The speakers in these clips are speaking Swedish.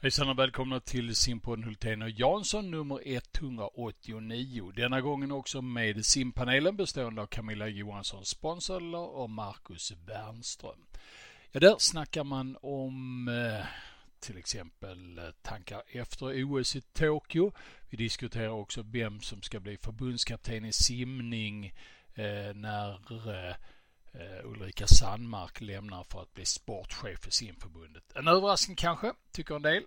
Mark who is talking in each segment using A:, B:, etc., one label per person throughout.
A: Hejsan och välkomna till simpodden Hultén och Jansson nummer 189. Denna gången också med simpanelen bestående av Camilla Johansson Sponsor och Marcus Wernström. Ja, där snackar man om eh, till exempel eh, tankar efter OS i Tokyo. Vi diskuterar också vem som ska bli förbundskapten i simning eh, när eh, Ulrika Sandmark lämnar för att bli sportchef för simförbundet. En överraskning kanske, tycker en del.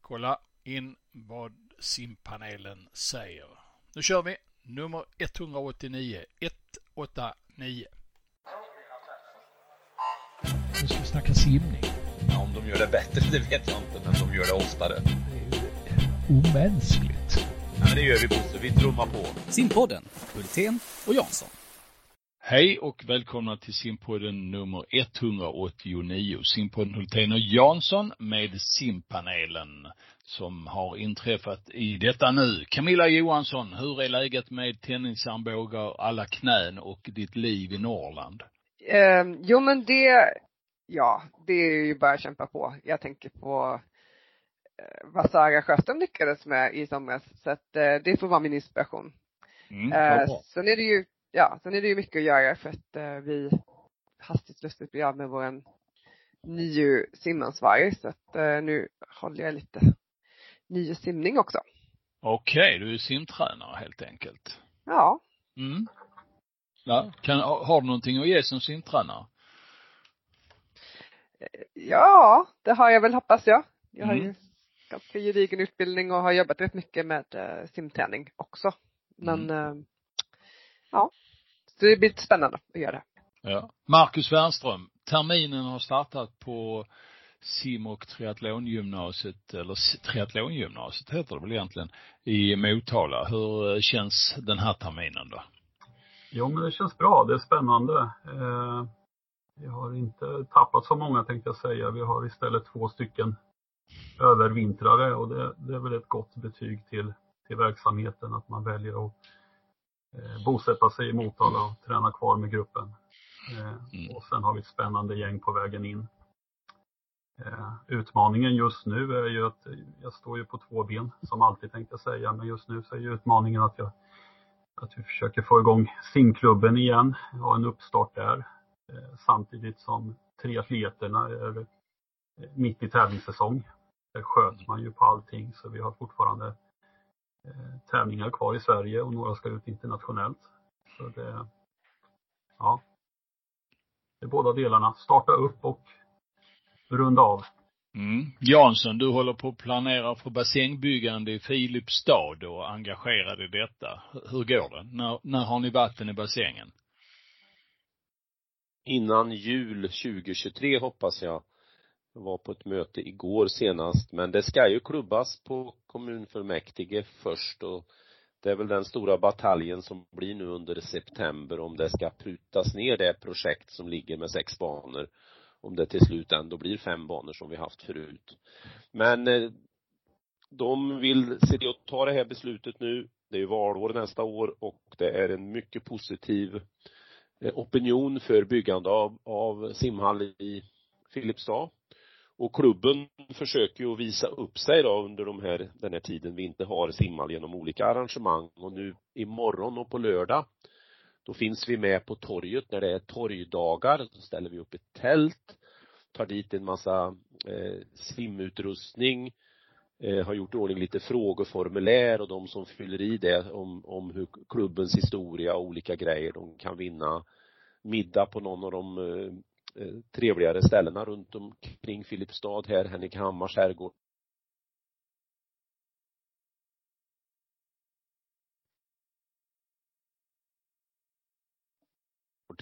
A: Kolla in vad simpanelen säger. Nu kör vi nummer 189. 189. Nu ska vi snacka simning.
B: Ja, om de gör det bättre, det vet jag inte, men de gör det oftare.
A: Det är ju omänskligt.
B: Ja, men det gör vi Bosse, vi trummar på.
C: Simpodden, Hultén och Jansson.
A: Hej och välkomna till simpodden nummer 189. Simpodden Hultén och Jansson med simpanelen som har inträffat i detta nu. Camilla Johansson, hur är läget med tennisarmbågar, alla knän och ditt liv i Norrland?
D: Eh, jo men det, ja, det är ju bara att kämpa på. Jag tänker på eh, vad Sara Sjöström lyckades med i somras. Så att eh, det får vara min inspiration.
A: Mm,
D: Eh, sen är det ju, ja, sen är det ju mycket att göra för att eh, vi hastigt lustigt blir av med våran nio simansvarig. Så att eh, nu håller jag lite nio simning också.
A: Okej, du är simtränare helt enkelt.
D: Ja.
A: Mm. Ja, kan, har du någonting att ge som simtränare?
D: Ja, det har jag väl hoppas jag. Jag har
A: Mm.
D: ju ganska gedigen utbildning och har jobbat rätt mycket med eh, simträning också. Men eh, ja, det blir lite spännande att göra det.
A: Ja. Marcus Wernström, terminen har startat på sim och triathlongymnasiet, eller triathlongymnasiet heter det väl egentligen, i Motala. Hur eh, känns den här terminen då?
E: Jo, men det känns bra. Det är spännande. Eh, vi har inte tappat så många tänkte jag säga. Vi har istället två stycken övervintrare och det, det är väl ett gott betyg till, till verksamheten att man väljer att bosätta sig i Motala och träna kvar med gruppen. Eh,
A: Mm.
E: och sen har vi ett spännande gäng på vägen in. Eh, utmaningen just nu är ju att jag står ju på två ben som alltid tänkte jag säga, men just nu så är ju utmaningen att jag att vi försöker få igång simklubben igen, ha en uppstart där. Eh, Samtidigt som triatleterna är eh, mitt i tävlingssäsong. Där sköts man ju på allting så vi har fortfarande eh, tävlingar kvar i Sverige och några ska ut internationellt. Så det, ja. Det är båda delarna. Starta upp och runda av.
A: Mm. Jansson, du håller på att planera för bassängbyggande i Filipstad och är engagerad i detta. Hur- Hur går det? När, när har ni vatten i bassängen?
F: innan jul 2023 hoppas jag. Jag var på ett möte igår senast, men det ska ju klubbas på kommunfullmäktige först och det är väl den stora bataljen som blir nu under september om det ska prutas ner det projekt som ligger med sex banor. Om det till slut ändå blir fem banor som vi haft förut. Men eh, de vill se till att ta det här beslutet nu. Det är ju valår nästa år och det är en mycket positiv eh, opinion för byggande av, av simhall i Filipstad. Och klubben försöker ju att visa upp sig då under de här, den här tiden vi inte har simhall genom olika arrangemang. Och nu imorgon och på lördag, då finns vi med på torget när det är torgdagar. Då ställer vi upp ett tält, tar dit en massa eh, simutrustning, eh, har gjort i ordning lite frågeformulär och de som fyller i det om, om hur klubbens historia och olika grejer, de kan vinna middag på någon av de eh, trevligare ställena runt omkring Filipstad här, Henrik skärgård.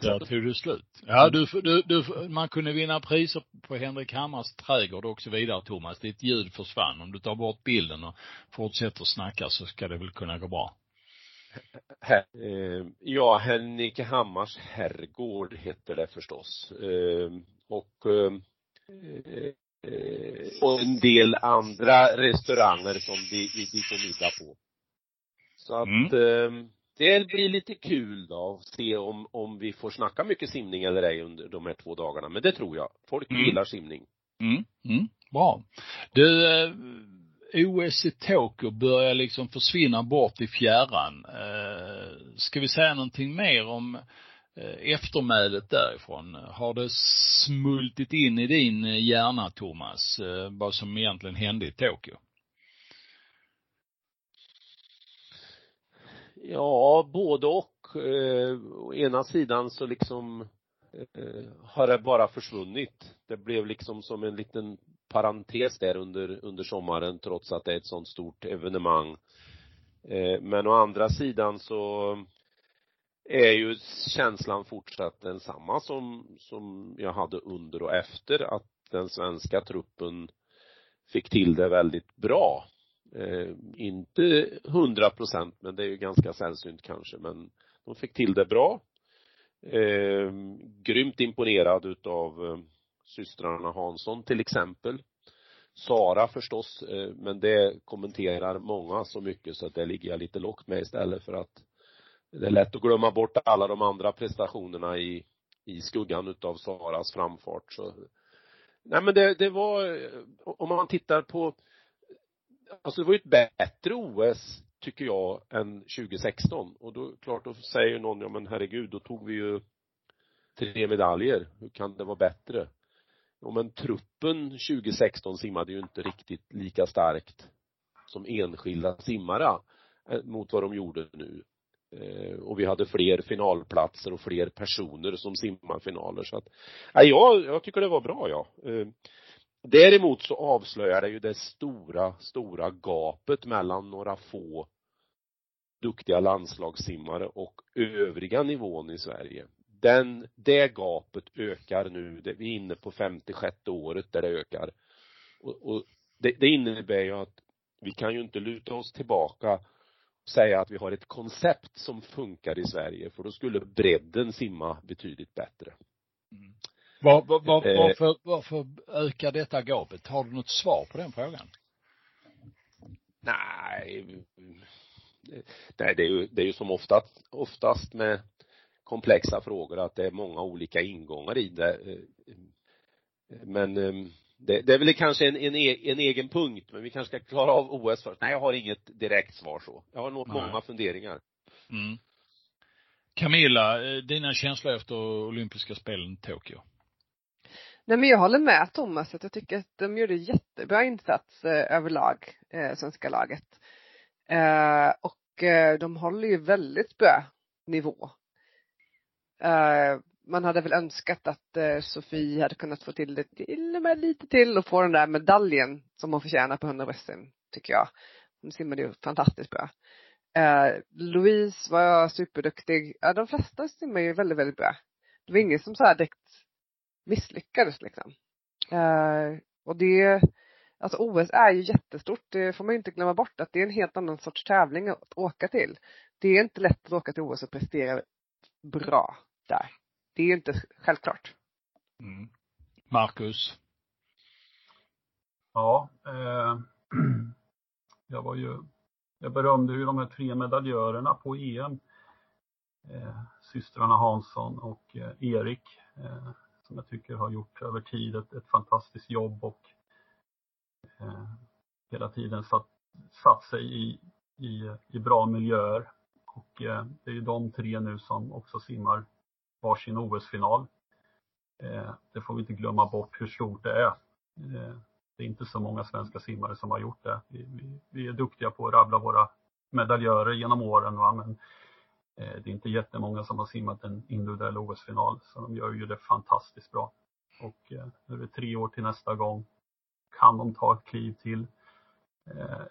A: Där tog det slut. Ja, du, du, du, man kunde vinna priser på Henrik Hammars trädgård och så vidare, Thomas. Ditt ljud försvann. Om du tar bort bilden och fortsätter snacka så ska det väl kunna gå bra.
F: Här, eh, ja, Henrik Hammars herrgård heter det förstås. Eh, och eh, eh, och en del andra restauranger som vi, vi, vi får middag på. Så att eh, det blir lite kul då att se om, om vi får snacka mycket simning eller ej under de här två dagarna. Men det tror jag. Folk
A: Mm.
F: gillar simning.
A: Mm, mm, bra. Du, eh, OS i Tokyo börjar liksom försvinna bort i fjärran. Eh, ska vi säga någonting mer om eh, eftermälet därifrån? Har det smultit in i din hjärna, Thomas, eh, vad som egentligen hände i Tokyo?
F: Ja, både och. Å ena sidan så liksom har det bara försvunnit. Det blev liksom som en liten parentes där under, under sommaren trots att det är ett sånt stort evenemang. Eh, men å andra sidan så är ju känslan fortsatt densamma som, som jag hade under och efter att den svenska truppen fick till det väldigt bra. Eh, inte hundra procent, men det är ju ganska sällsynt kanske, men de fick till det bra. Eh, grymt imponerad utav eh, systrarna Hansson till exempel. Sara förstås, eh, men det kommenterar många så mycket så att det ligger jag lite lågt med istället för att det är lätt att glömma bort alla de andra prestationerna i, i skuggan utav Saras framfart så Nej men det, det var, eh, om man tittar på Alltså det var ju ett bättre OS, tycker jag, än 2016. Och då, klart, då säger någon, ja men herregud, då tog vi ju tre medaljer. Hur kan det vara bättre? Ja, men truppen 2016 simmade ju inte riktigt lika starkt som enskilda simmare eh, mot vad de gjorde nu. Eh, och vi hade fler finalplatser och fler personer som simmar finaler så att, ja, jag, jag tycker det var bra ja. Eh, däremot så avslöjar det ju det stora, stora gapet mellan några få duktiga landslagssimmare och övriga nivån i Sverige den, det gapet ökar nu. vi är inne på 56 året där det ökar. Och, och det, det innebär ju att vi kan ju inte luta oss tillbaka och säga att vi har ett koncept som funkar i Sverige, för då skulle bredden simma betydligt bättre.
A: Mm. Var, var, var, eh. varför, varför ökar detta gapet? Har du något svar på den frågan?
F: Nej, nej det är ju, det är ju som oftast, oftast med komplexa frågor, att det är många olika ingångar i det. Men ehm, det, det är väl kanske en, en, en, egen punkt, men vi kanske ska klara av OS först. Nej, jag har inget direkt svar så. Jag har nog många funderingar. Mm.
A: Camilla, eh, dina känslor efter olympiska spelen i Tokyo?
D: Nej men jag håller med Thomas att jag tycker att de gjorde jättebra insats eh, överlag, eh, svenska laget. Eh, och eh, de håller ju väldigt bra nivå. Eh, man hade väl önskat att eh, Sofie hade kunnat få till det till och med lite till och få den där medaljen som hon förtjänar på 100 brösten, tycker jag. Hon simmade ju fantastiskt bra. Eh, Louise var superduktig. Ja, de flesta simmar ju väldigt, väldigt bra. Det var ingen som så här direkt misslyckades liksom. Och det, alltså OS är ju jättestort. Det får man ju inte glömma bort att det är en helt annan sorts tävling att åka till. Det är inte lätt att åka till OS och prestera bra där. Det är ju inte självklart.
A: Mm. Marcus?
E: Ja, eh, jag var ju, jag berömde ju de här tre medaljörerna på EM. Eh, systrarna Hansson och eh, Erik, eh, som jag tycker har gjort över tid ett, ett fantastiskt jobb och eh, hela tiden satt, satt sig i, i, i bra miljöer. Och eh, det är ju de tre nu som också simmar varsin OS-final. Eh, det får vi inte glömma bort hur stort det är. Eh, det är inte så många svenska simmare som har gjort det. Vi, är duktiga på att rabbla våra medaljörer genom åren va? men eh, det är inte jättemånga som har simmat en individuell OS-final så de gör ju det fantastiskt bra. Och nu är det tre år till nästa gång. Kan de ta ett kliv till?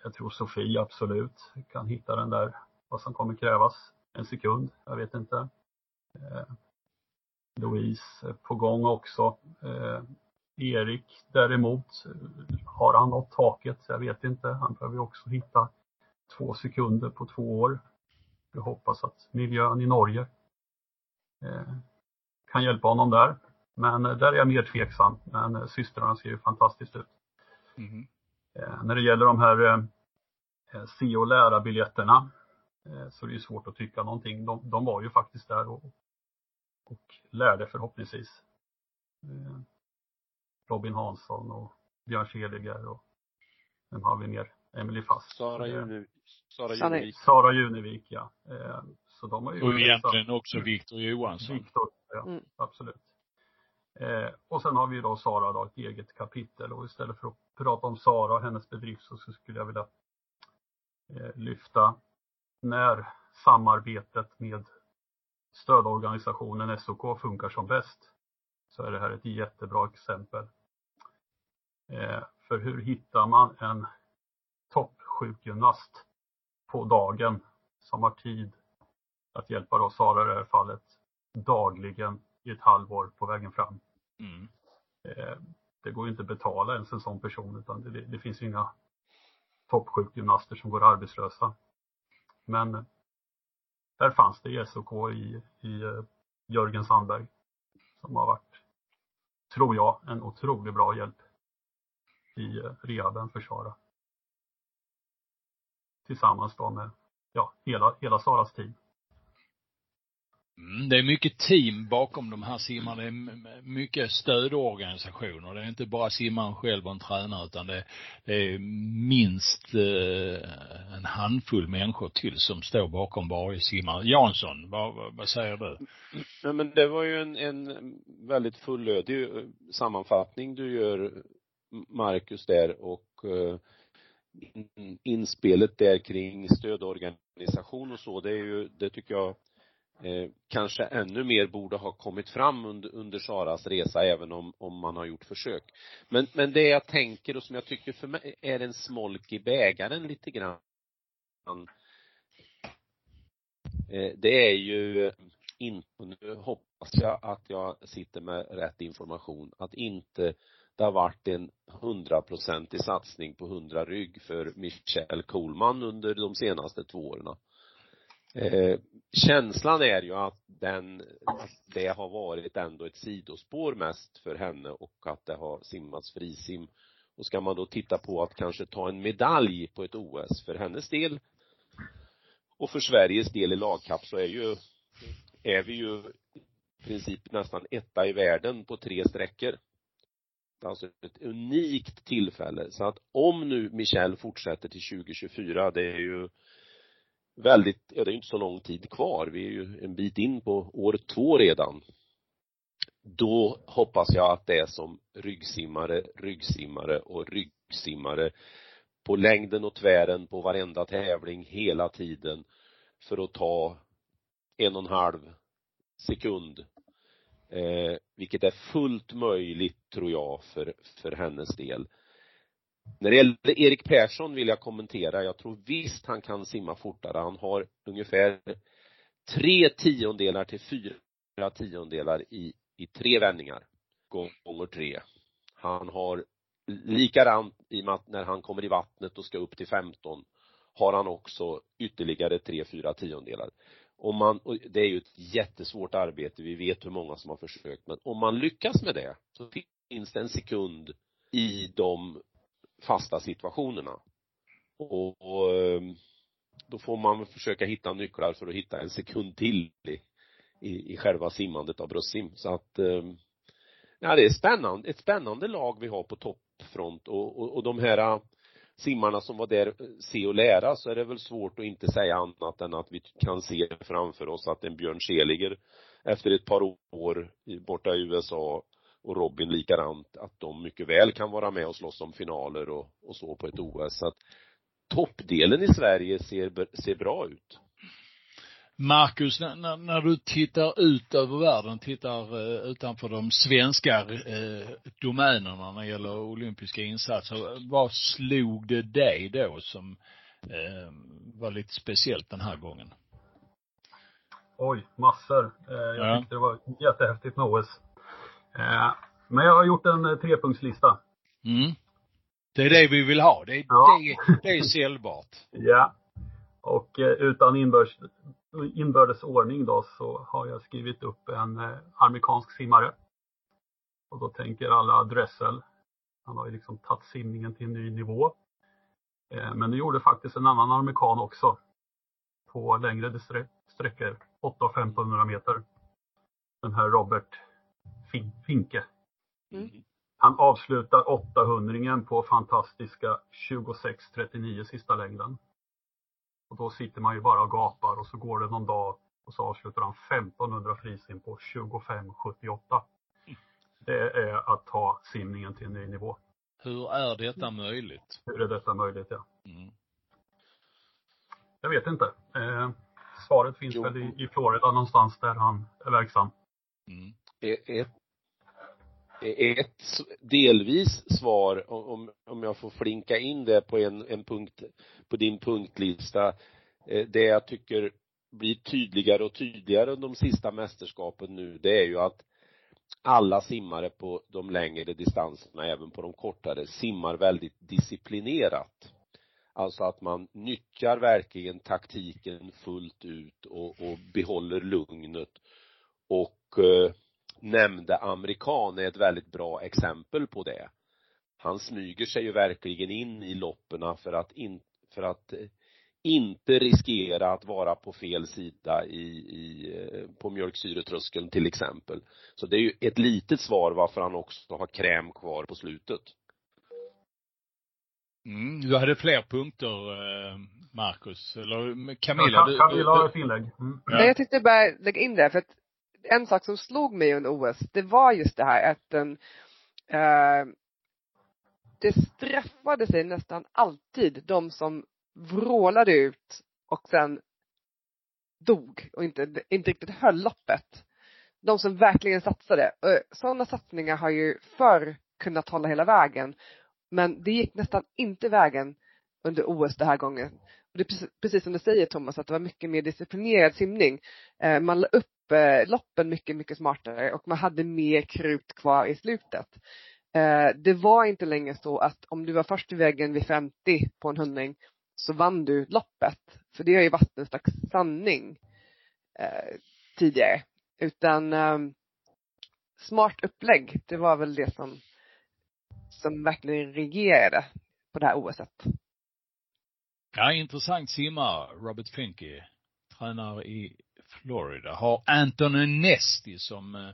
E: Jag tror Sofie absolut kan hitta den där, vad som kommer krävas. En sekund, jag vet inte. Louise på gång också. Eh, Erik däremot, har han nått taket? Jag vet inte. Han behöver också hitta två sekunder på två år. Jag hoppas att miljön i Norge eh, kan hjälpa honom där. Men eh, där är jag mer tveksam. Men eh, systrarna ser ju fantastiskt ut. Mm. Eh, när det gäller de här eh, se och lära-biljetterna så är det svårt att tycka någonting. De, de var ju faktiskt där och och lärde förhoppningsvis. Eh, Robin Hansson och Björn Seliger och vem har vi mer? Emily Fast.
F: Sara
E: Eh,
F: Junevik. Sara Junevik.
E: Sara Junevik, ja. Eh, Så de har ju
A: Och
E: gjort
A: egentligen också Viktor Johansson.
E: Viktor, ja,
D: Mm.
E: absolut. Och sen har vi då Sara då, ett eget kapitel och istället för att prata om Sara och hennes bedrift så skulle jag vilja lyfta när samarbetet med stödorganisationen SOK funkar som bäst så är det här ett jättebra exempel. Eh, för hur hittar man en toppsjukgymnast på dagen som har tid att hjälpa då Sara i det här fallet dagligen i ett halvår på vägen fram.
A: Mm.
E: Eh, det går inte att betala ens en sån person utan det, det finns inga toppsjukgymnaster som går arbetslösa. Men där fanns det i SOK i, i eh, Jörgen Sandberg som har varit, tror jag, en otroligt bra hjälp i eh, rehaben för Sara. Tillsammans då med ja, hela, hela Saras team.
A: Mm, det är mycket team bakom de här simmarna. Det är mycket stödorganisationer. Det är inte bara simmaren själv och en tränare utan det, det är minst eh, en handfull människor till som står bakom varje simmare. Jansson, vad, vad, säger du?
F: Nej, men det var ju en, en väldigt fullödig eh, sammanfattning du gör, Marcus, där och eh, inspelet där kring stödorganisation och så, det är ju, det tycker jag eh, kanske ännu mer borde ha kommit fram under, under Saras resa, även om, om man har gjort försök. Men, men det jag tänker och som jag tycker för mig är en smolk i bägaren lite grann, eh, det är ju inte, nu hoppas jag att jag sitter med rätt information, att inte det har varit en hundraprocentig satsning på hundra rygg för Michel Kohlman under de senaste två åren. Eh, känslan är ju att den, att det har varit ändå ett sidospår mest för henne och att det har simmats frisim. Och ska man då titta på att kanske ta en medalj på ett OS för hennes del och för Sveriges del i lagkapp så är ju, är vi ju i princip nästan etta i världen på tre sträckor. Det är alltså ett unikt tillfälle. Så att om nu Michel fortsätter till 2024, det är ju väldigt, ja det är ju inte så lång tid kvar. Vi är ju en bit in på år två redan. Då hoppas jag att det är som ryggsimmare, ryggsimmare och ryggsimmare på längden och tvären på varenda tävling hela tiden för att ta en och en halv sekund. Eh, vilket är fullt möjligt tror jag för, för hennes del. När det gäller Erik Persson vill jag kommentera, jag tror visst han kan simma fortare. Han har ungefär tre tiondelar till fyra tiondelar i, i tre vändningar. Gånger tre. Han har likadant i och med att när han kommer i vattnet och ska upp till 15 har han också ytterligare tre, fyra tiondelar. Om man, och det är ju ett jättesvårt arbete, vi vet hur många som har försökt, men om man lyckas med det så finns det en sekund i de fasta situationerna. Och, och ehm, då får man försöka hitta nycklar för att hitta en sekund till i, i, i själva simmandet av bröstsim. Så att, ehm, ja det är spännande, ett spännande lag vi har på toppfront och, och, och de här äh, simmarna som var där, äh, se och lära, så är det väl svårt att inte säga annat än att vi kan se framför oss att en Björn Seliger efter ett par år borta i USA och Robin likadant, att de mycket väl kan vara med och slåss om finaler och, och så på ett OS. Så att toppdelen i Sverige ser, ser bra ut.
A: Marcus, när, när, när du tittar ut över världen, tittar eh, utanför de svenska eh, domänerna när det gäller olympiska insatser, vad slog det dig då som eh, var lite speciellt den här gången?
E: Oj, massor. Eh, jag
A: Ja.
E: tyckte det var jättehäftigt med OS. Eh, men jag har gjort en eh, trepunktslista.
A: Mm. Det är det vi vill ha. Det är,
E: Ja.
A: det, det är säljbart.
E: Ja. Och eh, utan inbördes, inbördes ordning då så har jag skrivit upp en amerikansk simmare. Och då tänker alla Dressel. Han har ju liksom tagit simningen till en ny nivå. Men det gjorde faktiskt en annan amerikan också. På längre sträckor. 8 500 meter. Den här Robert Finke.
D: Mm.
E: Han avslutar 800 på fantastiska 26.39 sista längden. Och då sitter man ju bara och gapar och så går det någon dag och så avslutar han 1500 frisim på 25.78. Det är att ta simningen till en ny nivå.
A: Hur är detta möjligt?
E: Hur är detta möjligt, ja.
A: Mm.
E: Jag vet inte. Eh, svaret finns
F: Jo.
E: väl i, i Florida någonstans där han är verksam.
A: Mm.
F: ett, ett delvis svar, om, om jag får flinka in det på en, en punkt, på din punktlista. Eh, det jag tycker blir tydligare och tydligare under de sista mästerskapen nu, det är ju att alla simmare på de längre distanserna, även på de kortare, simmar väldigt disciplinerat. Alltså att man nyttjar verkligen taktiken fullt ut och, och behåller lugnet. Och eh, nämnde amerikan är ett väldigt bra exempel på det. Han smyger sig ju verkligen in i loppen för att, in, för att eh, inte riskera att vara på fel sida i, i, eh, på mjölksyretröskeln till exempel. Så det är ju ett litet svar varför han också har kräm kvar på slutet.
A: Mm. Du hade fler punkter, eh, Marcus. Eller Camilla, du,
E: Camilla har ett inlägg. Mm.
A: Ja.
D: Nej, jag tänkte bara lägga in det för att en sak som slog mig under OS, det var just det här att den, eh, det straffade sig nästan alltid de som vrålade ut och sen dog och inte, inte riktigt höll loppet. De som verkligen satsade. Eh, sådana satsningar har ju förr kunnat hålla hela vägen. Men det gick nästan inte vägen under OS den här gången. Och det är precis, precis som du säger Thomas, att det var mycket mer disciplinerad simning. Eh, man la upp eh, loppen mycket, mycket smartare och man hade mer krut kvar i slutet. Eh, det var inte längre så att om du var först i vägen vid 50 på en hundring så vann du loppet. För det har ju varit en slags sanning eh, tidigare. Utan eh, smart upplägg, det var väl det som, som verkligen regerade på det här OSet.
A: ja, intressant simmare, Robert Finke. Tränar i Florida. Har Anthony Nesti som eh,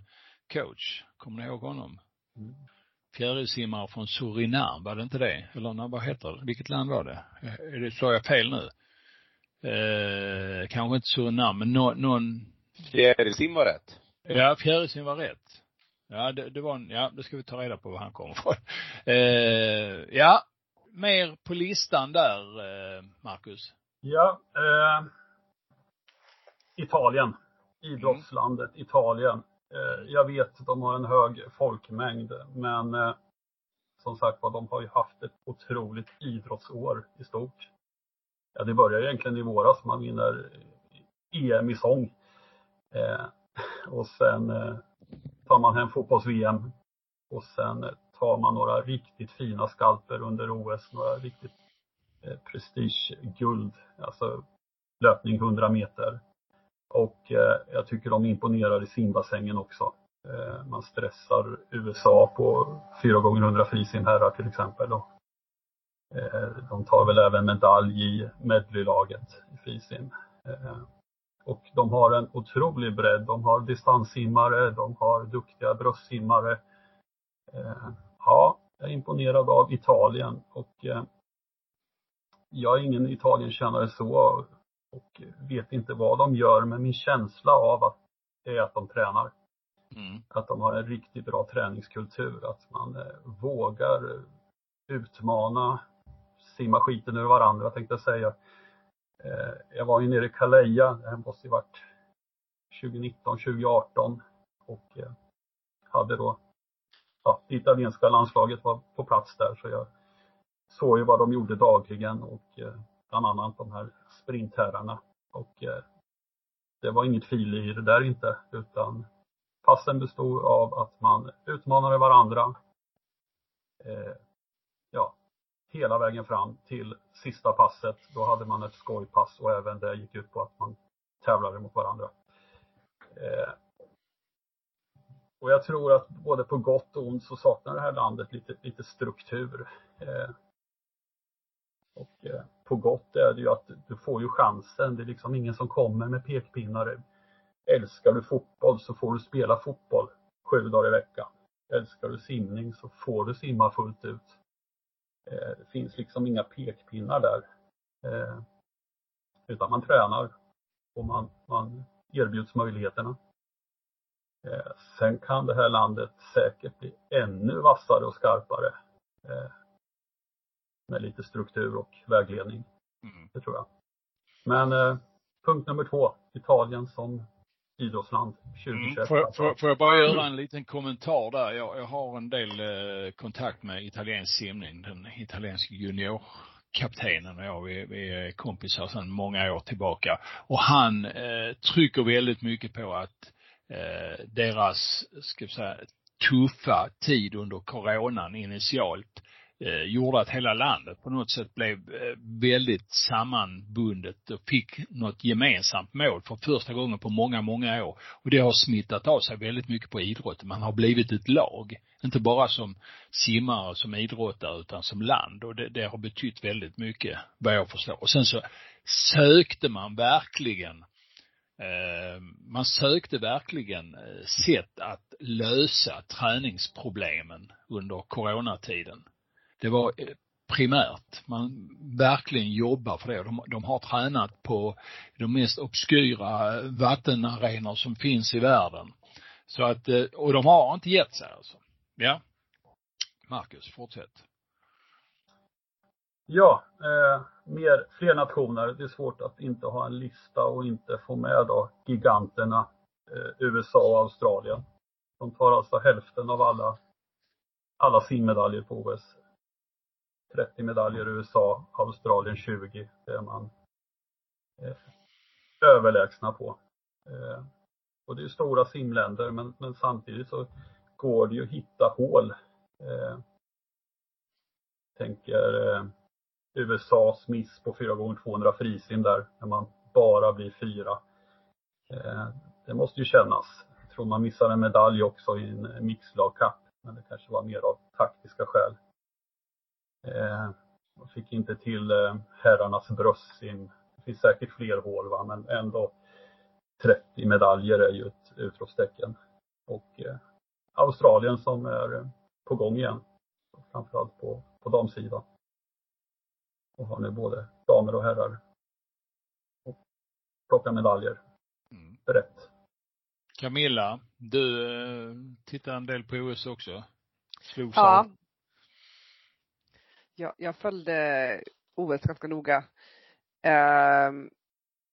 A: coach. Kommer ni ihåg honom? Fjärilsimmare från Surinam, var det inte det? Eller vad heter det? Vilket land var det? Är det, sa jag fel nu? Eh, kanske inte Surinam, men nå, någon,
F: Fjärilsim var rätt.
A: ja, fjärilsim var rätt. Ja, det, det var en, ja, det ska vi ta reda på var han kommer ifrån. Eh, ja, mer på listan där, eh, Marcus.
E: Ja, eh, Italien. Idrottslandet Italien. Eh, jag vet, de har en hög folkmängd, men eh, som sagt var, de har ju haft ett otroligt idrottsår i stort. Ja, det börjar egentligen i våras, man vinner EM i sång. Eh, och sen eh, tar man hem fotbolls-VM. Och sen tar man några riktigt fina skalper under OS, några riktigt eh, prestigeguld, alltså löpning 100 meter. Och eh, jag tycker de imponerar i simbassängen också. Eh, man stressar USA på 4 gånger 100 frisimherrar till exempel. Eh, de tar väl även medalj i medleylaget i frisim. Och de har en otrolig bredd. De har distanssimmare, de har duktiga bröstsimmare. Ja, jag är imponerad av Italien och jag är ingen Italienkännare så och vet inte vad de gör, men min känsla av att är att de tränar.
A: Mm.
E: Att de har en riktigt bra träningskultur, att man eh, vågar utmana, simma skiten ur varandra tänkte jag säga. Eh, jag var ju nere i Calais, det här måste ju varit 2019, 2018 och eh, hade då, ja, det italienska landslaget var på plats där så jag såg ju vad de gjorde dagligen och bland annat de här sprintherrarna. Och eh, det var inget fil i det där inte, utan passen bestod av att man utmanade varandra. Eh, ja, hela vägen fram till sista passet. Då hade man ett skojpass och även det gick ut på att man tävlade mot varandra. Eh, och jag tror att både på gott och ont så saknar det här landet lite, lite struktur. Eh, och eh, på gott är det ju att du får ju chansen. Det är liksom ingen som kommer med pekpinnar. Älskar du fotboll så får du spela fotboll sju dagar i veckan. älskar du simning så får du simma fullt ut. Eh, det finns liksom inga pekpinnar där. Eh, utan man tränar och man, man erbjuds möjligheterna. Eh, sen kan det här landet säkert bli ännu vassare och skarpare med lite struktur och vägledning. Mm. Det tror jag. Men punkt nummer två, Italien som idrottsland 2021. Mm.
A: Får, får, får, jag bara göra en liten kommentar där? Jag, jag har en del eh, kontakt med italiensk simning, den italienska juniorkaptenen och jag, vi, vi är kompisar sedan många år tillbaka. Och han eh, trycker väldigt mycket på att eh, deras, ska vi säga, tuffa tid under coronan initialt eh, gjorde att hela landet på något sätt blev eh, väldigt sammanbundet och fick något gemensamt mål för första gången på många, många år. Och det har smittat av sig väldigt mycket på idrotten. Man har blivit ett lag. Inte bara som simmare, och som idrottare, utan som land. Och det, det har betytt väldigt mycket, vad jag förstår. Och sen så sökte man verkligen eh, man sökte verkligen eh, sätt att lösa träningsproblemen under coronatiden det var eh, primärt. Man verkligen jobbar för det. De, de har tränat på de mest obskyra eh, vattenarenor som finns i världen. Så att, eh, och de har inte gett sig alltså. Ja. Marcus, fortsätt.
E: Ja, eh, mer, fler nationer. Det är svårt att inte ha en lista och inte få med då giganterna eh, USA och Australien. De tar alltså hälften av alla, alla simmedaljer på OS. 30 medaljer i USA, Australien 20. Det är man eh, överlägsna på. Eh, och det är stora simländer men, men, samtidigt så går det ju att hitta hål. Eh, tänker eh, USAs miss på 4x200 frisim där, när man bara blir fyra. Eh, det måste ju kännas. Jag tror man missar en medalj också i en mixlagkapp, men det kanske var mer av taktiska skäl. Eh, man fick inte till eh, herrarnas bröstsim. Det finns säkert fler hål va, men ändå 30 medaljer är ju ett utropstecken. Och eh, Australien som är på gång igen. Framförallt på, på damsidan. Och har nu både damer och herrar. Och plockar medaljer. Mm. Rätt.
A: Camilla, du eh, tittar en del på OS också?
D: Slog ja, jag, jag följde OS ganska noga. Eh,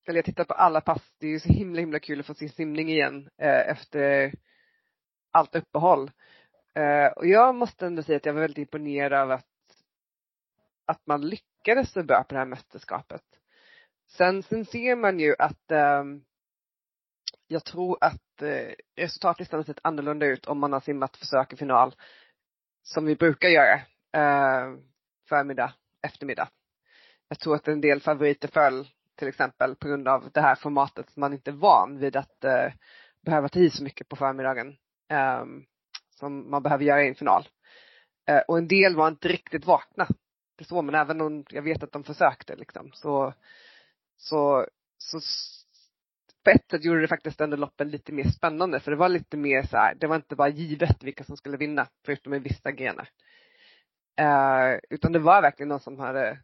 D: eller jag tittade på alla pass. Det är ju så himla himla kul att få se simning igen eh, efter allt uppehåll. Eh, och jag måste ändå säga att jag var väldigt imponerad av att, att man lyckades så bra på det här mästerskapet. Sen, sen ser man ju att eh, jag tror att eh, resultatlistan har sett annorlunda ut om man har simmat försök i final. Som vi brukar göra. Eh, förmiddag, eftermiddag. Jag tror att en del favoriter föll till exempel på grund av det här formatet som man inte är van vid att eh, behöva ta i så mycket på förmiddagen eh, som man behöver göra i en final. Eh, och en del var inte riktigt vakna. Det så, men även om jag vet att de försökte liksom så, så, så på ett sätt gjorde det faktiskt ändå loppen lite mer spännande för det var lite mer så här, det var inte bara givet vilka som skulle vinna förutom i vissa grenar. Eh, utan det var verkligen någon som hade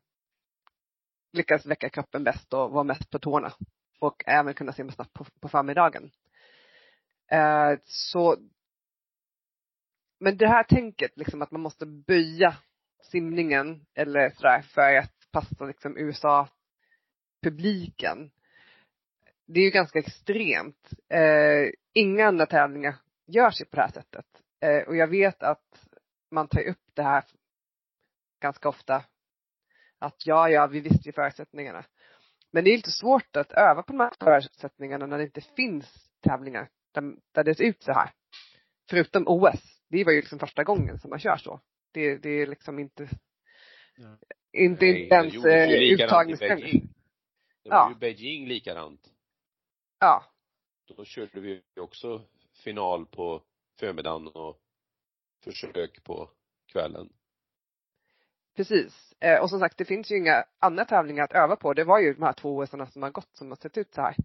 D: lyckats väcka kroppen bäst och var mest på tårna. Och även kunna simma snabbt på, på förmiddagen. Eh, så men det här tänket liksom att man måste böja simningen eller sådär för att passa liksom USA-publiken. Det är ju ganska extremt. Eh, inga andra tävlingar görs ju på det här sättet. Eh, och jag vet att man tar upp det här ganska ofta att ja, ja, vi visste ju förutsättningarna. Men det är inte svårt att öva på de här förutsättningarna när det inte finns tävlingar där, där det ser ut så här. Förutom OS. Det var ju liksom första gången som man kör så. Det, det är liksom inte, ja. inte, Nej, inte ens uttagningstävling.
F: Det var ja. ju Beijing likadant.
D: Ja.
F: Då körde vi också final på förmiddagen och försök på kvällen.
D: Precis. Eh, och som sagt, det finns ju inga andra tävlingar att öva på. Det var ju de här två OS som har gått som har sett ut så här.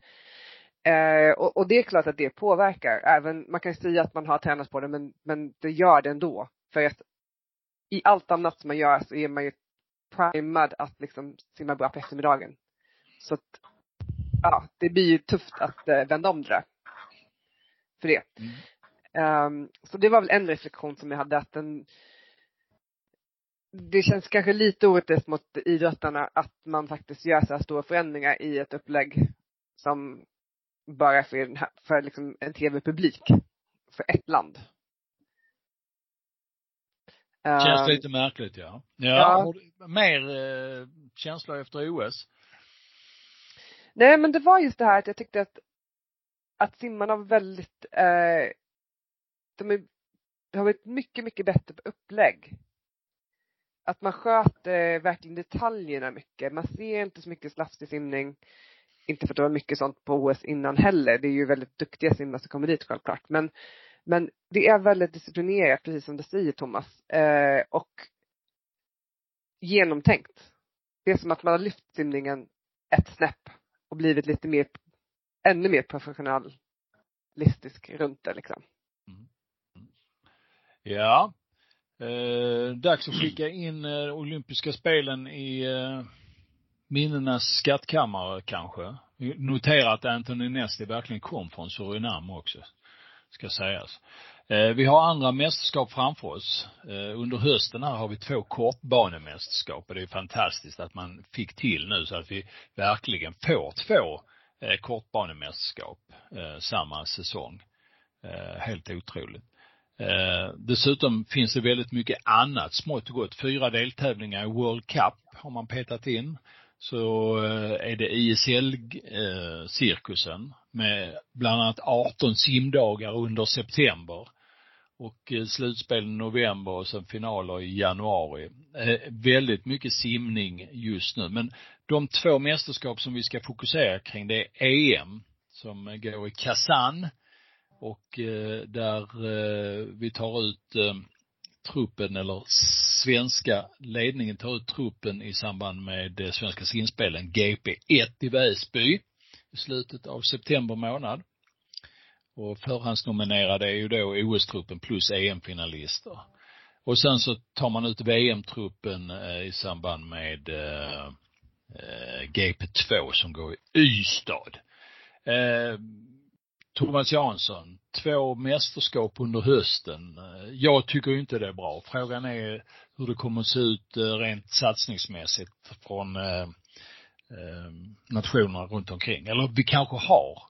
D: Eh, och, och, det är klart att det påverkar. Även, man kan säga att man har tränat på det men, men det gör det ändå. För att i allt annat som man gör så är man ju primad att liksom simma bra på eftermiddagen. Så att, ja, det blir ju tufft att eh, vända om det där. För det. Mm. Um, så det var väl en reflektion som jag hade att den det känns kanske lite orättvist mot idrottarna att man faktiskt gör så här stora förändringar i ett upplägg som bara för, för liksom en tv-publik. För ett land.
A: Känns um, lite märkligt ja. Ja, ja. mer eh, känslor efter OS?
D: Nej men det var just det här att jag tyckte att, att simmarna var väldigt, eh, de, är, har varit mycket, mycket bättre på upplägg. Att man sköter verkligen detaljerna mycket. Man ser inte så mycket slafsig simning. Inte för att det var mycket sånt på OS innan heller. Det är ju väldigt duktiga simmare som kommer dit självklart. Men, men det är väldigt disciplinerat, precis som du säger Thomas. Eh, och genomtänkt. Det är som att man har lyft simningen ett snäpp och blivit lite mer, ännu mer professionalistisk runt det liksom. Mm. mm.
A: Ja. Eh, dags att skicka in eh, olympiska spelen i eh, minnenas skattkammare kanske. Notera att Anthony Nesti verkligen kom från Surinam också, ska sägas. Eh, vi har andra mästerskap framför oss. Eh, under hösten här har vi två kortbanemästerskap och det är fantastiskt att man fick till nu så att vi verkligen får två eh, kortbanemästerskap eh, samma säsong. Eh, helt otroligt. Eh, dessutom finns det väldigt mycket annat smått och gott. Fyra deltävlingar i World Cup har man petat in. Så eh, är det ISL-cirkusen med bland annat 18 simdagar under september och eh, slutspel i november och sen finaler i januari. Eh, väldigt mycket simning just nu. Men de två mästerskap som vi ska fokusera kring det är EM som går i Kazan och eh, där eh, vi tar ut eh, truppen eller svenska ledningen tar ut truppen i samband med Svenska simspelen GP1 i Väsby i slutet av september månad. Och förhandsnominerade är ju då OS-truppen plus EM-finalister. Och sen så tar man ut VM-truppen i samband med GP2 som går i Ystad. Thomas Jansson, två mästerskap under hösten. Jag tycker inte det är bra. Frågan är hur det kommer att se ut eh, rent satsningsmässigt från eh, eh, nationerna runt omkring. Eller vi kanske har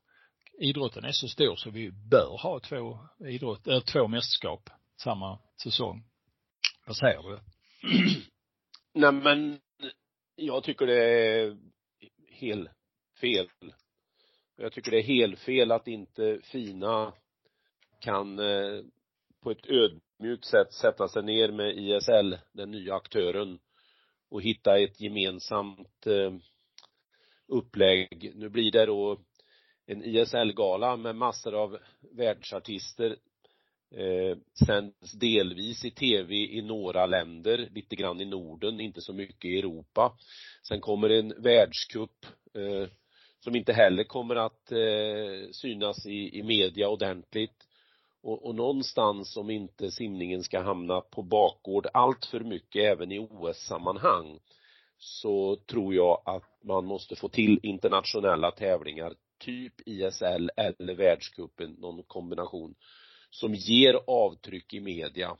A: idrotten är så stor så vi bör ha två idrott, äh, två mästerskap samma säsong. Vad säger du?
F: Nej men, jag tycker det är helt fel. Jag tycker det är helt fel att inte FINA kan eh, på ett ödmjukt sätt sätta sig ner med ISL, den nya aktören, och hitta ett gemensamt eh, upplägg. Nu blir det då en ISL-gala med massor av världsartister eh, sänds delvis i tv i några länder, lite grann i Norden, inte så mycket i Europa. Sen kommer en världscup eh, som inte heller kommer att eh, synas i, i media ordentligt. Och, och någonstans om inte simningen ska hamna på bakgård allt för mycket även i OS-sammanhang så tror jag att man måste få till internationella tävlingar typ ISL eller världscupen, någon kombination, som ger avtryck i media.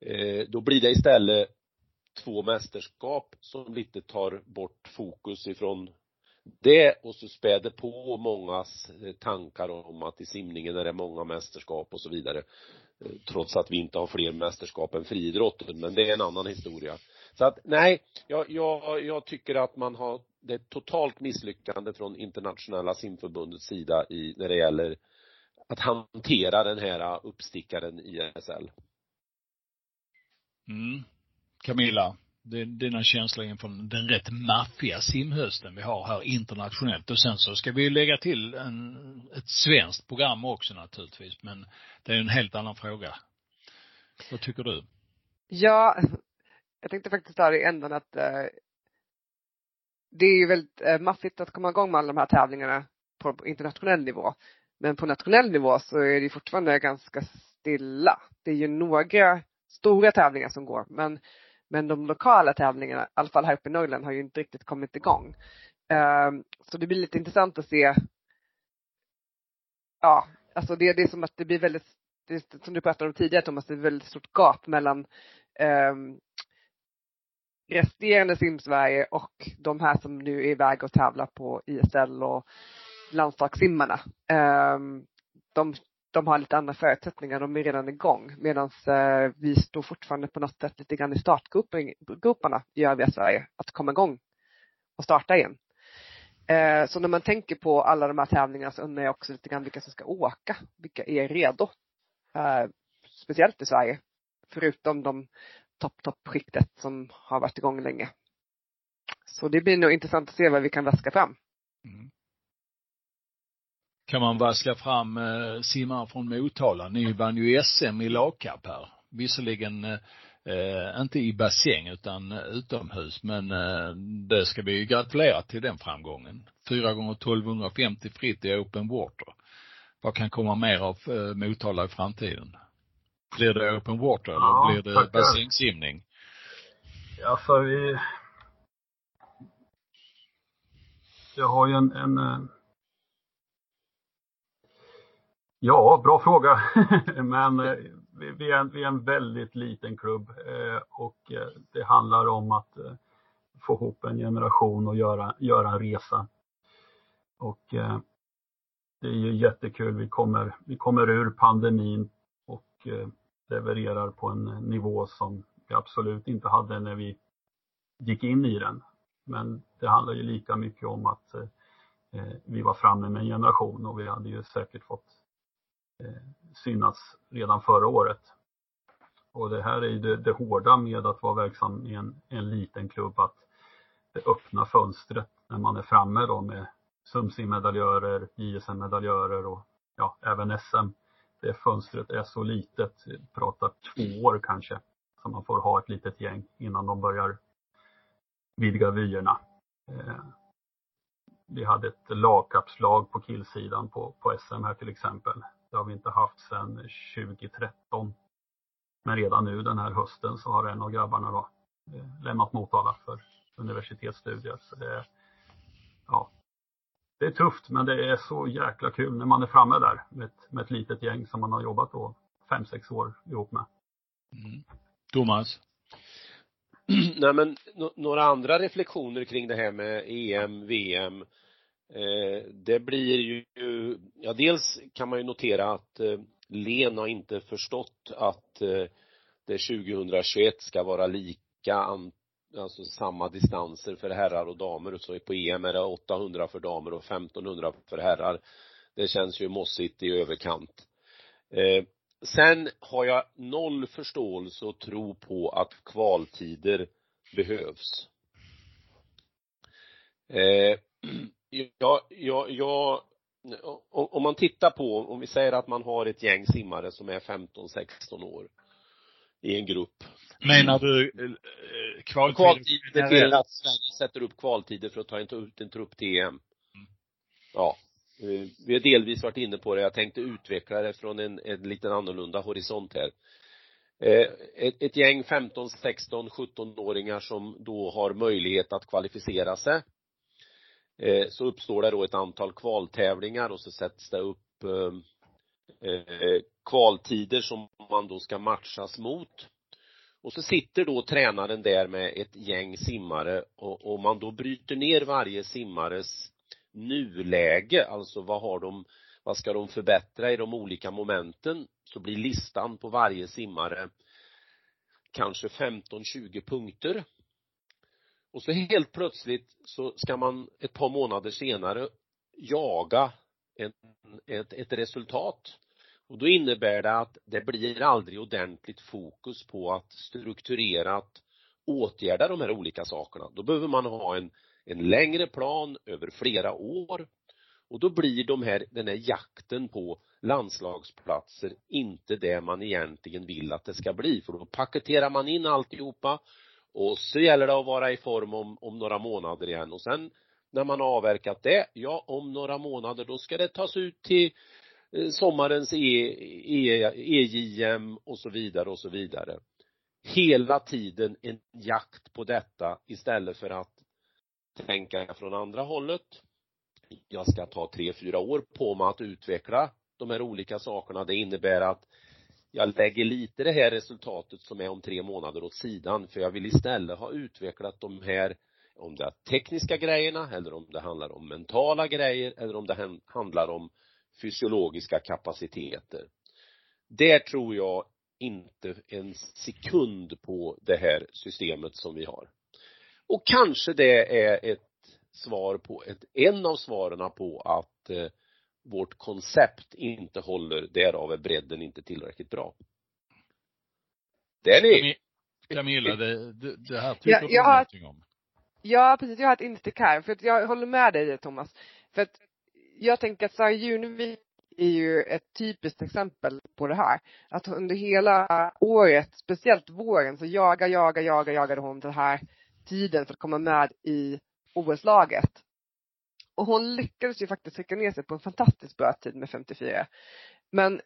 F: Eh, då blir det istället två mästerskap som lite tar bort fokus ifrån det och så späder på mångas eh, tankar om att i simningen är det många mästerskap och så vidare. Eh, trots att vi inte har fler mästerskap än friidrotten, men det är en annan historia. Så att nej, jag, jag, jag tycker att man har det är ett totalt misslyckande från internationella simförbundets sida i, när det gäller att hantera den här uppstickaren ISL.
A: Mm. Camilla, dina känslor inför den rätt maffiga simhösten vi har här internationellt. Och sen så ska vi ju lägga till en, ett svenskt program också naturligtvis, men det är en helt annan fråga. Vad tycker du?
D: Ja, jag tänkte faktiskt ta det i ändan att eh, det är ju väldigt eh, maffigt att komma igång med alla de här tävlingarna på internationell nivå. Men på nationell nivå så är det fortfarande ganska stilla. Det är ju några stora tävlingar som går men, men de lokala tävlingarna, i alla fall här uppe i Norrland, har ju inte riktigt kommit igång. Ehm, så det blir lite intressant att se Ja, alltså det, det är som att det blir väldigt, det, som du pratade om tidigare Thomas, det är ett väldigt stort gap mellan um, resterande simsverige och de här som nu är iväg och tävlar på ISL och landslagssimmarna. Um, de, de har lite andra förutsättningar, de är redan igång medan eh, vi står fortfarande på något sätt lite grann i startgroparna i övriga Sverige att komma igång och starta igen. Eh, så när man tänker på alla de här tävlingarna så undrar jag också lite grann vilka som ska åka, vilka är redo? Eh, speciellt i Sverige. Förutom de topp, toppskiktet som har varit igång länge. Så det blir nog intressant att se vad vi kan väska fram.
A: Kan man vaska fram eh, simmare från Motala? Ni vann ju SM i lagkapp här. Visserligen eh, inte i bassäng utan eh, utomhus, men eh, det ska vi gratulera till den framgången. Fyra gånger 1250 fritt i open water. Vad kan komma mer av eh, Motala i framtiden? Blir det open water eller ja, blir det bassängsimning?
E: Alltså vi Jag har ju en, en eh, Ja, bra fråga. Men eh, vi är, en, vi är en väldigt liten klubb eh, och eh, det handlar om att få ihop en generation och göra, göra en resa. Och det är ju jättekul. Vi kommer, vi kommer ur pandemin och levererar på en nivå som vi absolut inte hade när vi gick in i den. Men det handlar ju lika mycket om att vi var framme med en generation och vi hade ju säkert fått Eh, synas redan förra året. Och det här är ju det, det hårda med att vara verksam i en, en liten klubb, att det öppna fönstret när man är framme då med SUMSI-medaljörer, JSM-medaljörer och ja, även SM det fönstret är så litet, pratar två år kanske, som man får ha ett litet gäng innan de börjar vidga vyerna. Eh, vi hade ett lagkapslag på killsidan på, på SM här till exempel. Det har vi inte haft sedan 2013. Men redan nu den här hösten så har en av grabbarna då eh, lämnat Motala för universitetsstudier. Så det, ja, det är tufft men det är så jäkla kul när man är framme där med ett, med ett litet gäng som man har jobbat då fem, sex år ihop med.
A: Mm. Thomas?
F: Nej men några andra reflektioner kring det här med EM, VM. Eh, det blir ju, ja dels kan man ju notera att eh, Len har inte förstått att eh, det 2021 ska vara lika alltså samma distanser för herrar och damer. Så på EM är det 800 för damer och 1500 för herrar. Det känns ju mossigt i överkant. Sen har jag noll förståelse och tro på att kvaltider behövs. Ja, ja, ja, om man tittar på, om vi säger att man har ett gäng simmare som är 15-16 år i en grupp.
A: Menar du eh,
F: kvaltider? Kvaltider till att Sverige sätter upp kvaltider för att ta ut en trupp till EM. Mm. Ja. Eh, vi har delvis varit inne på det. Jag tänkte utveckla det från en, en liten annorlunda horisont här. Eh, ett, ett gäng 15, 16, 17-åringar som då har möjlighet att kvalificera sig. Eh, så uppstår det då ett antal kvaltävlingar och så sätts det upp ehm, eh, kvaltider som man då ska matchas mot. Och så sitter då tränaren där med ett gäng simmare och, och man då bryter ner varje simmares nuläge, alltså vad har de, vad ska de förbättra i de olika momenten, så blir listan på varje simmare kanske 15-20 punkter. Och så helt plötsligt så ska man ett par månader senare jaga en, ett, ett resultat. Och då innebär det att det blir aldrig ordentligt fokus på att strukturerat åtgärda de här olika sakerna. Då behöver man ha en, en längre plan över flera år och då blir de här, den här jakten på landslagsplatser inte det man egentligen vill att det ska bli för då paketerar man in alltihopa och så gäller det att vara i form om, om några månader igen och sen när man har avverkat det, ja om några månader då ska det tas ut till sommarens sommarens e, e, EJM och så vidare och så vidare. Hela tiden en jakt på detta istället för att tänka från andra hållet. Jag ska ta tre, fyra år på mig att utveckla de här olika sakerna. Det innebär att jag lägger lite det här resultatet som är om tre månader åt sidan för jag vill istället ha utvecklat de här om det är tekniska grejerna eller om det handlar om mentala grejer eller om det handlar om fysiologiska kapaciteter. Där tror jag inte en sekund på det här systemet som vi har. Och kanske det är ett svar på, ett, en av svaren på att eh, vårt koncept inte håller, därav är bredden inte tillräckligt bra.
A: Det är ni! Camilla, det, det, det här tycker ja, du jag någonting om?
D: Ja, precis. Jag har ett instick här. För att jag håller med dig Thomas. För att jag tänker att Sara Junevik är ju ett typiskt exempel på det här. Att under hela året, speciellt våren, så jagar, jagar, jagar, jagade hon den här tiden för att komma med i OS-laget. Och hon lyckades ju faktiskt trycka ner sig på en fantastiskt bra tid med 54. Men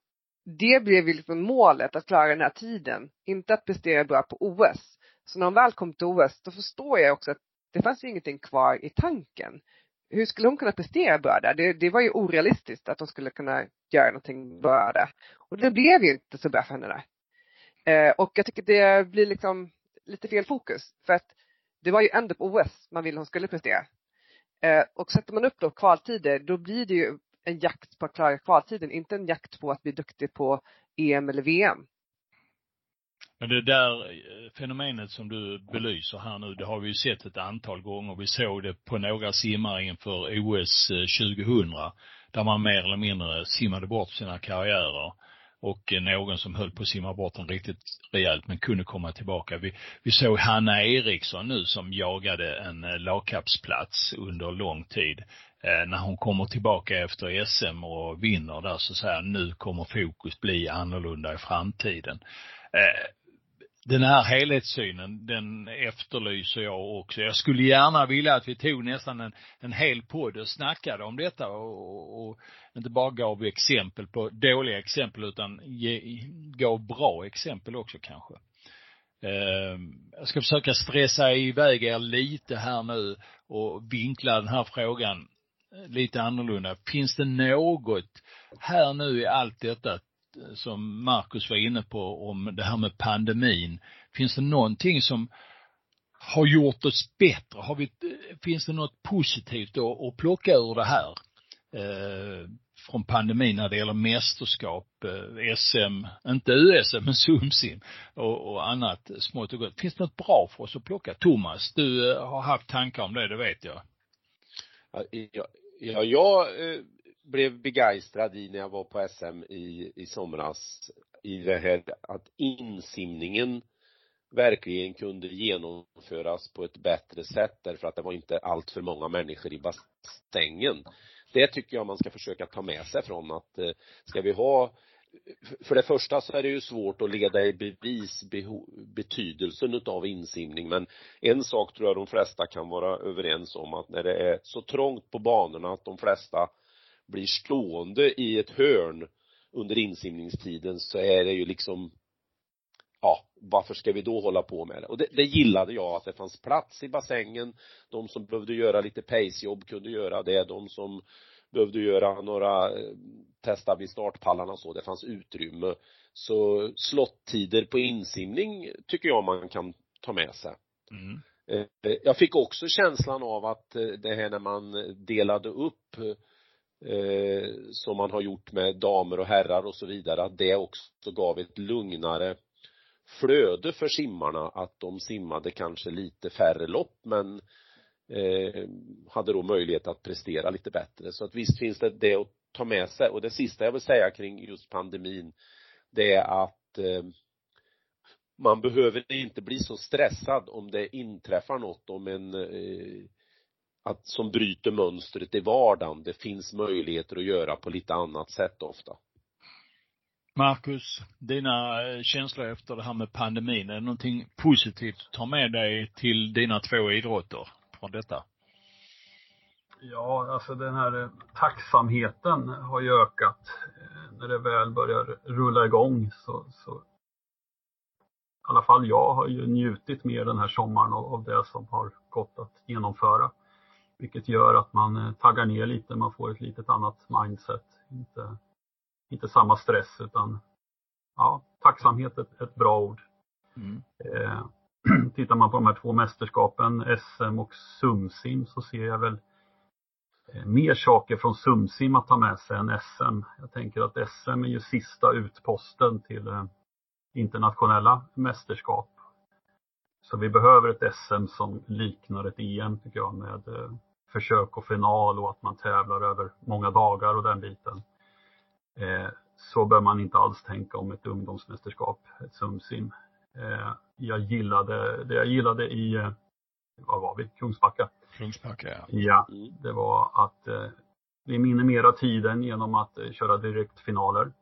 D: det blev ju liksom målet, att klara den här tiden. Inte att prestera bra på OS. Så när hon väl kom till OS, då förstår jag också att det fanns ju ingenting kvar i tanken. Hur skulle hon kunna prestera bra där? Det, det var ju orealistiskt att hon skulle kunna göra någonting bra där. Och det blev ju inte så bra för henne där. Eh, och jag tycker det blir liksom lite fel fokus. För att det var ju ändå på OS man ville hon skulle prestera. Eh, och sätter man upp då kvaltider, då blir det ju en jakt på att klara kvaltiden, inte en jakt på att bli duktig på EM eller VM.
A: Men det där eh, fenomenet som du belyser här nu, det har vi ju sett ett antal gånger. Vi såg det på några simmare inför OS 2000, eh, där man mer eller mindre simmade bort sina karriärer och någon som höll på att simma bort den riktigt rejält men kunde komma tillbaka. Vi, vi såg Hanna Eriksson nu som jagade en eh, lagkappsplats lagkapsplats under lång tid. Eh, när hon kommer tillbaka efter SM och vinner där så säger nu kommer fokus bli annorlunda i framtiden. Eh, den här helhetssynen, den efterlyser jag också. Jag skulle gärna vilja att vi tog nästan en, en hel podd och snackade om detta och, och, och inte bara gav exempel på dåliga exempel utan ge, gav bra exempel också kanske. Eh, jag ska försöka stressa iväg er lite här nu och vinkla den här frågan lite annorlunda. Finns det något här nu i allt detta som Marcus var inne på om det här med pandemin. Finns det någonting som har gjort oss bättre? Har vi, finns det något positivt att, att plocka ur det här? Eh, från pandemin när det gäller mästerskap, eh, SM, inte USM men SumSim och, och annat smått och gott. Finns det något bra för oss att plocka? Thomas, du eh, har haft tankar om det, det vet jag.
F: Ja, ja jag eh, blev begeistrad i när jag var på SM i, i somras i det här att insimningen verkligen kunde genomföras på ett bättre sätt därför att det var inte allt för många människor i bassängen. Det tycker jag man ska försöka ta med sig från att eh, ska vi ha för det första så är det ju svårt att leda i bevis betydelsen utav insimning men en sak tror jag de flesta kan vara överens om att när det är så trångt på banorna att de flesta blir stående i ett hörn under insimningstiden så är det ju liksom ja, varför ska vi då hålla på med det? Och det, det gillade jag, att det fanns plats i bassängen. De som behövde göra lite pacejobb kunde göra det. De som behövde göra några, eh, testa vid startpallarna och så, det fanns utrymme. Så slottider på insimning tycker jag man kan ta med sig. Mm. Eh, jag fick också känslan av att eh, det här när man delade upp eh, som man har gjort med damer och herrar och så vidare, att det också gav ett lugnare flöde för simmarna, att de simmade kanske lite färre lopp men eh, hade då möjlighet att prestera lite bättre. Så att visst finns det det att ta med sig. Och det sista jag vill säga kring just pandemin, det är att eh, man behöver inte bli så stressad om det inträffar något, om en eh, att, som bryter mönstret i vardagen. Det finns möjligheter att göra på lite annat sätt ofta.
A: Marcus, dina eh, känslor efter det här med pandemin, är det någonting positivt att ta med dig till dina två idrotter från detta?
E: Ja, alltså den här eh, tacksamheten har ju ökat. Eh, när det väl börjar rulla igång så, så i alla fall jag har ju njutit mer den här sommaren av det som har gått att genomföra. Vilket gör att man eh, taggar ner lite, man får ett litet annat mindset. Inte, inte samma stress utan ja, tacksamhet är ett, ett bra ord. Mm. Eh, tittar man på de här två mästerskapen, SM och Sumsim, så ser jag väl eh, mer saker från Sumsim att ta med sig än SM. Jag tänker att SM är ju sista utposten till eh, internationella mästerskap. Så vi behöver ett SM som liknar ett EM tycker jag med försök och final och att man tävlar över många dagar och den biten. Så bör man inte alls tänka om ett ungdomsmästerskap, ett Sumsim. Eh, jag gillade, det jag gillade i, eh, vad var vi, Kungsbacka.
A: Kungsbacka ja.
E: Ja, mm. det var att eh, vi minimerar tiden genom att köra direktfinaler.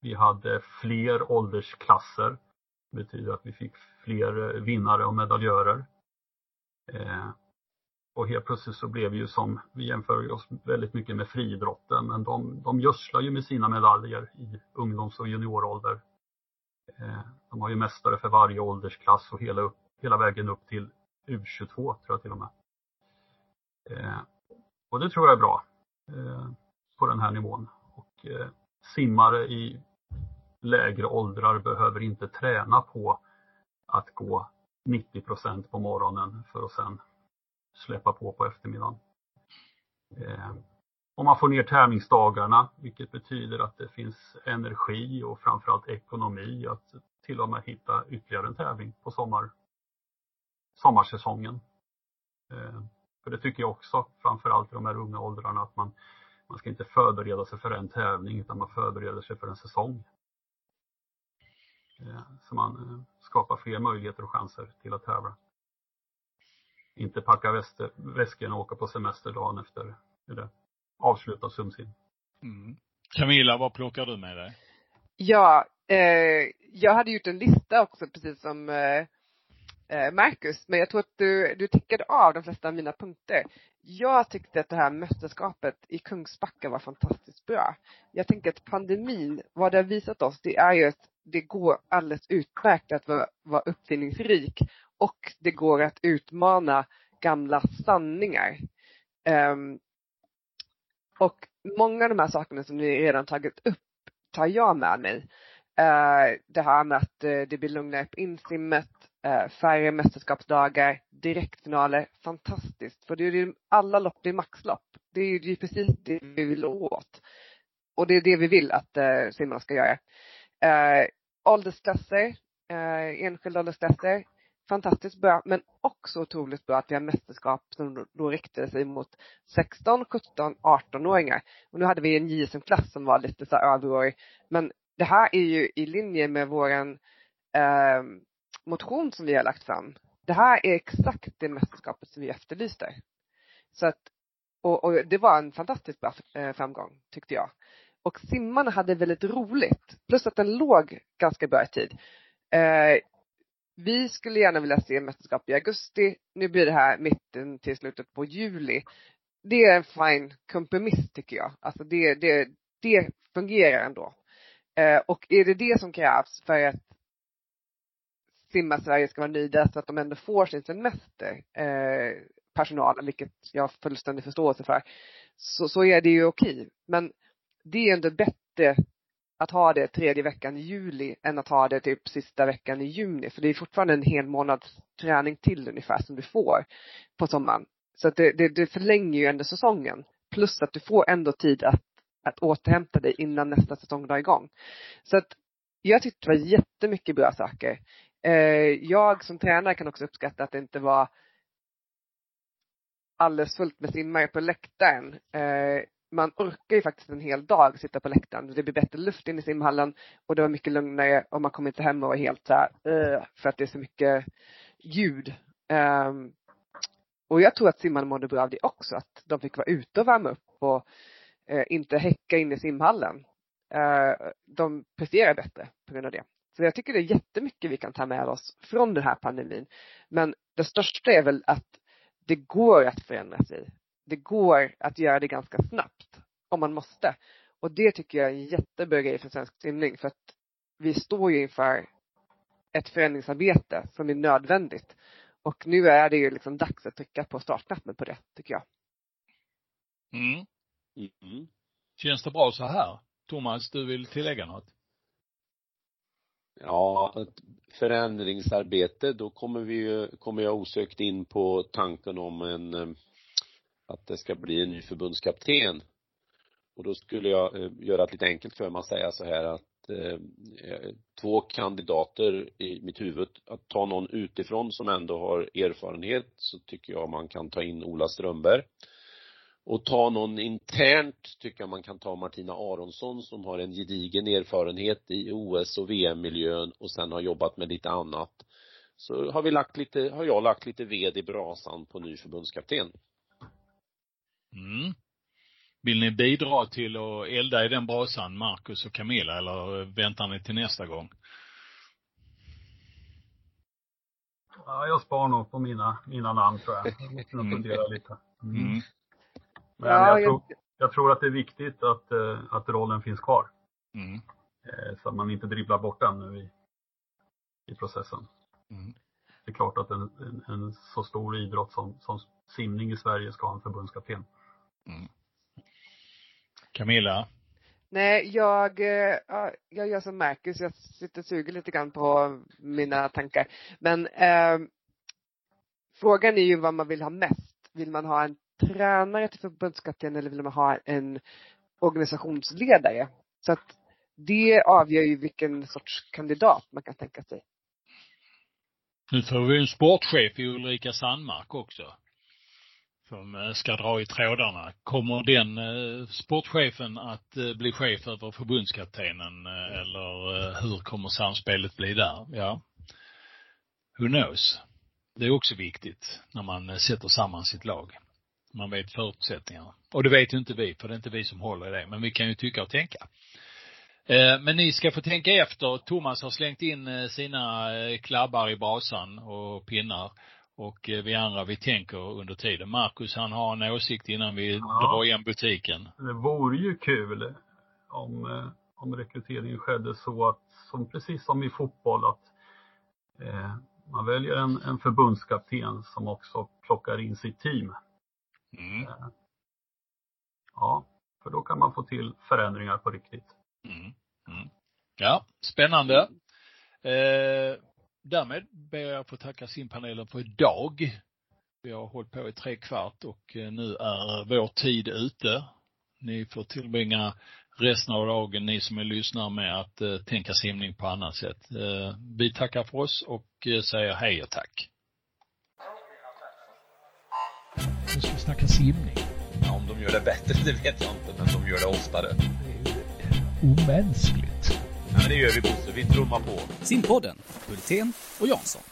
E: Vi hade fler åldersklasser. Det betyder att vi fick fler vinnare och medaljörer. Eh, och helt plötsligt så blev ju som, vi jämför oss väldigt mycket med friidrotten, men de, de gödslar ju med sina medaljer i ungdoms och juniorålder. Eh, de har ju mästare för varje åldersklass och hela, upp, hela vägen upp till U22 tror jag till och med. Eh, och det tror jag är bra eh, på den här nivån. Och eh, simmare i lägre åldrar behöver inte träna på att gå 90 procent på morgonen för att sen släppa på på eftermiddagen. Eh, om man får ner tävlingsdagarna, vilket betyder att det finns energi och framförallt ekonomi att till och med hitta ytterligare en tävling på sommar, sommarsäsongen. Eh, för det tycker jag också, framförallt i de här unga åldrarna, att man, man ska inte förbereda sig för en tävling utan man förbereder sig för en säsong. Eh, så man eh, skapar fler möjligheter och chanser till att tävla. Inte packa väskorna och åka på semester dagen efter det avsluta Sumsim.
A: Mm. Camilla, vad plockar du med dig?
D: Ja, eh, jag hade gjort en lista också precis som eh, eh, Marcus, men jag tror att du, du tickade av de flesta av mina punkter. Jag tyckte att det här mästerskapet i Kungsbacka var fantastiskt bra. Jag tänker att pandemin, vad det har visat oss, det är ju att det går alldeles utmärkt att vara, vara uppfinningsrik och det går att utmana gamla sanningar. Um, och många av de här sakerna som ni redan tagit upp tar jag med mig. Uh, det här med att uh, det blir lugnare på insimmet, uh, färre mästerskapsdagar, direktfinaler, fantastiskt. För det är ju alla lopp, det är maxlopp. Det är ju precis det vi vill åt. Och det är det vi vill att uh, simmarna ska göra. Eh, åldersklasser, eh, enskilda åldersklasser, fantastiskt bra, men också otroligt bra att vi har mästerskap som då riktade sig mot 16, 17, 18-åringar. Och nu hade vi en JSM-klass som var lite så överårig. Men det här är ju i linje med våran eh, motion som vi har lagt fram. Det här är exakt det mästerskapet som vi efterlyste. Så att, och, och det var en fantastiskt bra eh, framgång, tyckte jag. Och simmarna hade väldigt roligt, plus att den låg ganska bra i tid. Eh, vi skulle gärna vilja se mästerskap i augusti. Nu blir det här mitten till slutet på juli. Det är en fin kompromiss tycker jag. Alltså det, det, det fungerar ändå. Eh, och är det det som krävs för att simma Sverige ska vara nöjda så att de ändå får sin semester, eh, personalen, vilket jag har fullständig förståelse för, så, så är det ju okej. Men det är ändå bättre att ha det tredje veckan i juli än att ha det typ sista veckan i juni. För det är fortfarande en hel månads träning till ungefär som du får på sommaren. Så att det, det, det förlänger ju ändå säsongen. Plus att du får ändå tid att, att återhämta dig innan nästa säsong drar igång. Så att jag tyckte det var jättemycket bra saker. Eh, jag som tränare kan också uppskatta att det inte var alldeles fullt med simmare på läktaren. Eh, man orkar ju faktiskt en hel dag sitta på läktaren. Det blir bättre luft in i simhallen och det var mycket lugnare och man kommer inte hem och är helt så här, uh, för att det är så mycket ljud. Um, och jag tror att simmarna mådde bra av det också, att de fick vara ute och värma upp och uh, inte häcka in i simhallen. Uh, de presterar bättre på grund av det. Så jag tycker det är jättemycket vi kan ta med oss från den här pandemin. Men det största är väl att det går att förändra sig. Det går att göra det ganska snabbt om man måste. Och det tycker jag är en jättebra grej för svensk simning för att vi står ju inför ett förändringsarbete som är nödvändigt. Och nu är det ju liksom dags att trycka på startknappen på det, tycker jag.
A: Mm.
F: Mm.
A: Känns det bra så här? Thomas, du vill tillägga något?
F: Ja, ett förändringsarbete, då kommer vi ju, kommer jag osökt in på tanken om en, eh, att det ska bli en ny förbundskapten. Och då skulle jag eh, göra det lite enkelt för mig att säga så här att eh, eh, två kandidater i mitt huvud, att ta någon utifrån som ändå har erfarenhet så tycker jag man kan ta in Ola Strömberg. Och ta någon internt tycker jag man kan ta Martina Aronsson som har en gedigen erfarenhet i OS och VM-miljön och sen har jobbat med lite annat. Så har vi lagt lite, har jag lagt lite ved i brasan på ny förbundskapten.
A: Mm. Vill ni bidra till att elda i den brasan, Marcus och Camilla, eller väntar ni till nästa gång?
E: Ja, jag spar nog på mina, mina namn tror jag. Jag måste nog fundera lite.
A: Mm.
E: Men
D: Ja,
E: jag, tror, jag tror att det är viktigt att, eh, att rollen finns kvar.
A: Mm.
E: Eh, Så att man inte dribblar bort den nu i, i processen.
A: Mm.
E: Det är klart att en, en, en så stor idrott som, som simning i Sverige ska ha en förbundskapten.
A: Camilla?
D: Nej, jag, eh, ja, jag gör som Marcus, jag sitter och suger lite grann på mina tankar. Men eh, frågan är ju vad man vill ha mest. Vill man ha en tränare till förbundskapten eller vill man ha en organisationsledare? Så att det avgör ju vilken sorts kandidat man kan tänka sig.
A: Nu får vi en sportchef i Ulrika Sandmark också. Som eh, ska dra i trådarna. Kommer den eh, sportchefen att eh, bli chef över förbundskaptenen eh, eller hur kommer samspelet bli där? Ja. Who knows? Det är också viktigt när man sätter samman sitt lag. Man vet förutsättningarna. Och det vet ju inte vi, för det är inte vi som håller i det. Men vi kan ju tycka och tänka. Men ni ska få tänka efter. Thomas har slängt in sina klabbar i brasan och pinnar. Och eh, vi andra, vi tänker under tiden. Marcus, han har en åsikt innan vi
E: Ja.
A: drar igen butiken.
E: Det vore ju kul om, eh, om rekryteringen skedde så att, som precis som i fotboll, att eh, man väljer en, en förbundskapten som också plockar in sitt team.
A: Mm.
E: Ja, för då kan man få till förändringar på riktigt.
A: Mm. Mm. Ja, spännande. Eh, därmed ber jag få tacka simpanelen för idag. Vi har hållit på i tre kvart och eh, nu är vår tid ute. Ni får tillbringa resten av dagen, ni som är lyssnare, med att eh, tänka simning på annat sätt. Eh, vi tackar för oss och eh, säger hej och tack. Nu ska vi snacka simning.
B: Ja, om de gör det bättre, det vet jag inte, men de gör det oftare.
A: Det är ju omänskligt.
B: Ja, men det gör vi Bosse, vi trummar på.
C: Simpodden, Hultén och Jansson.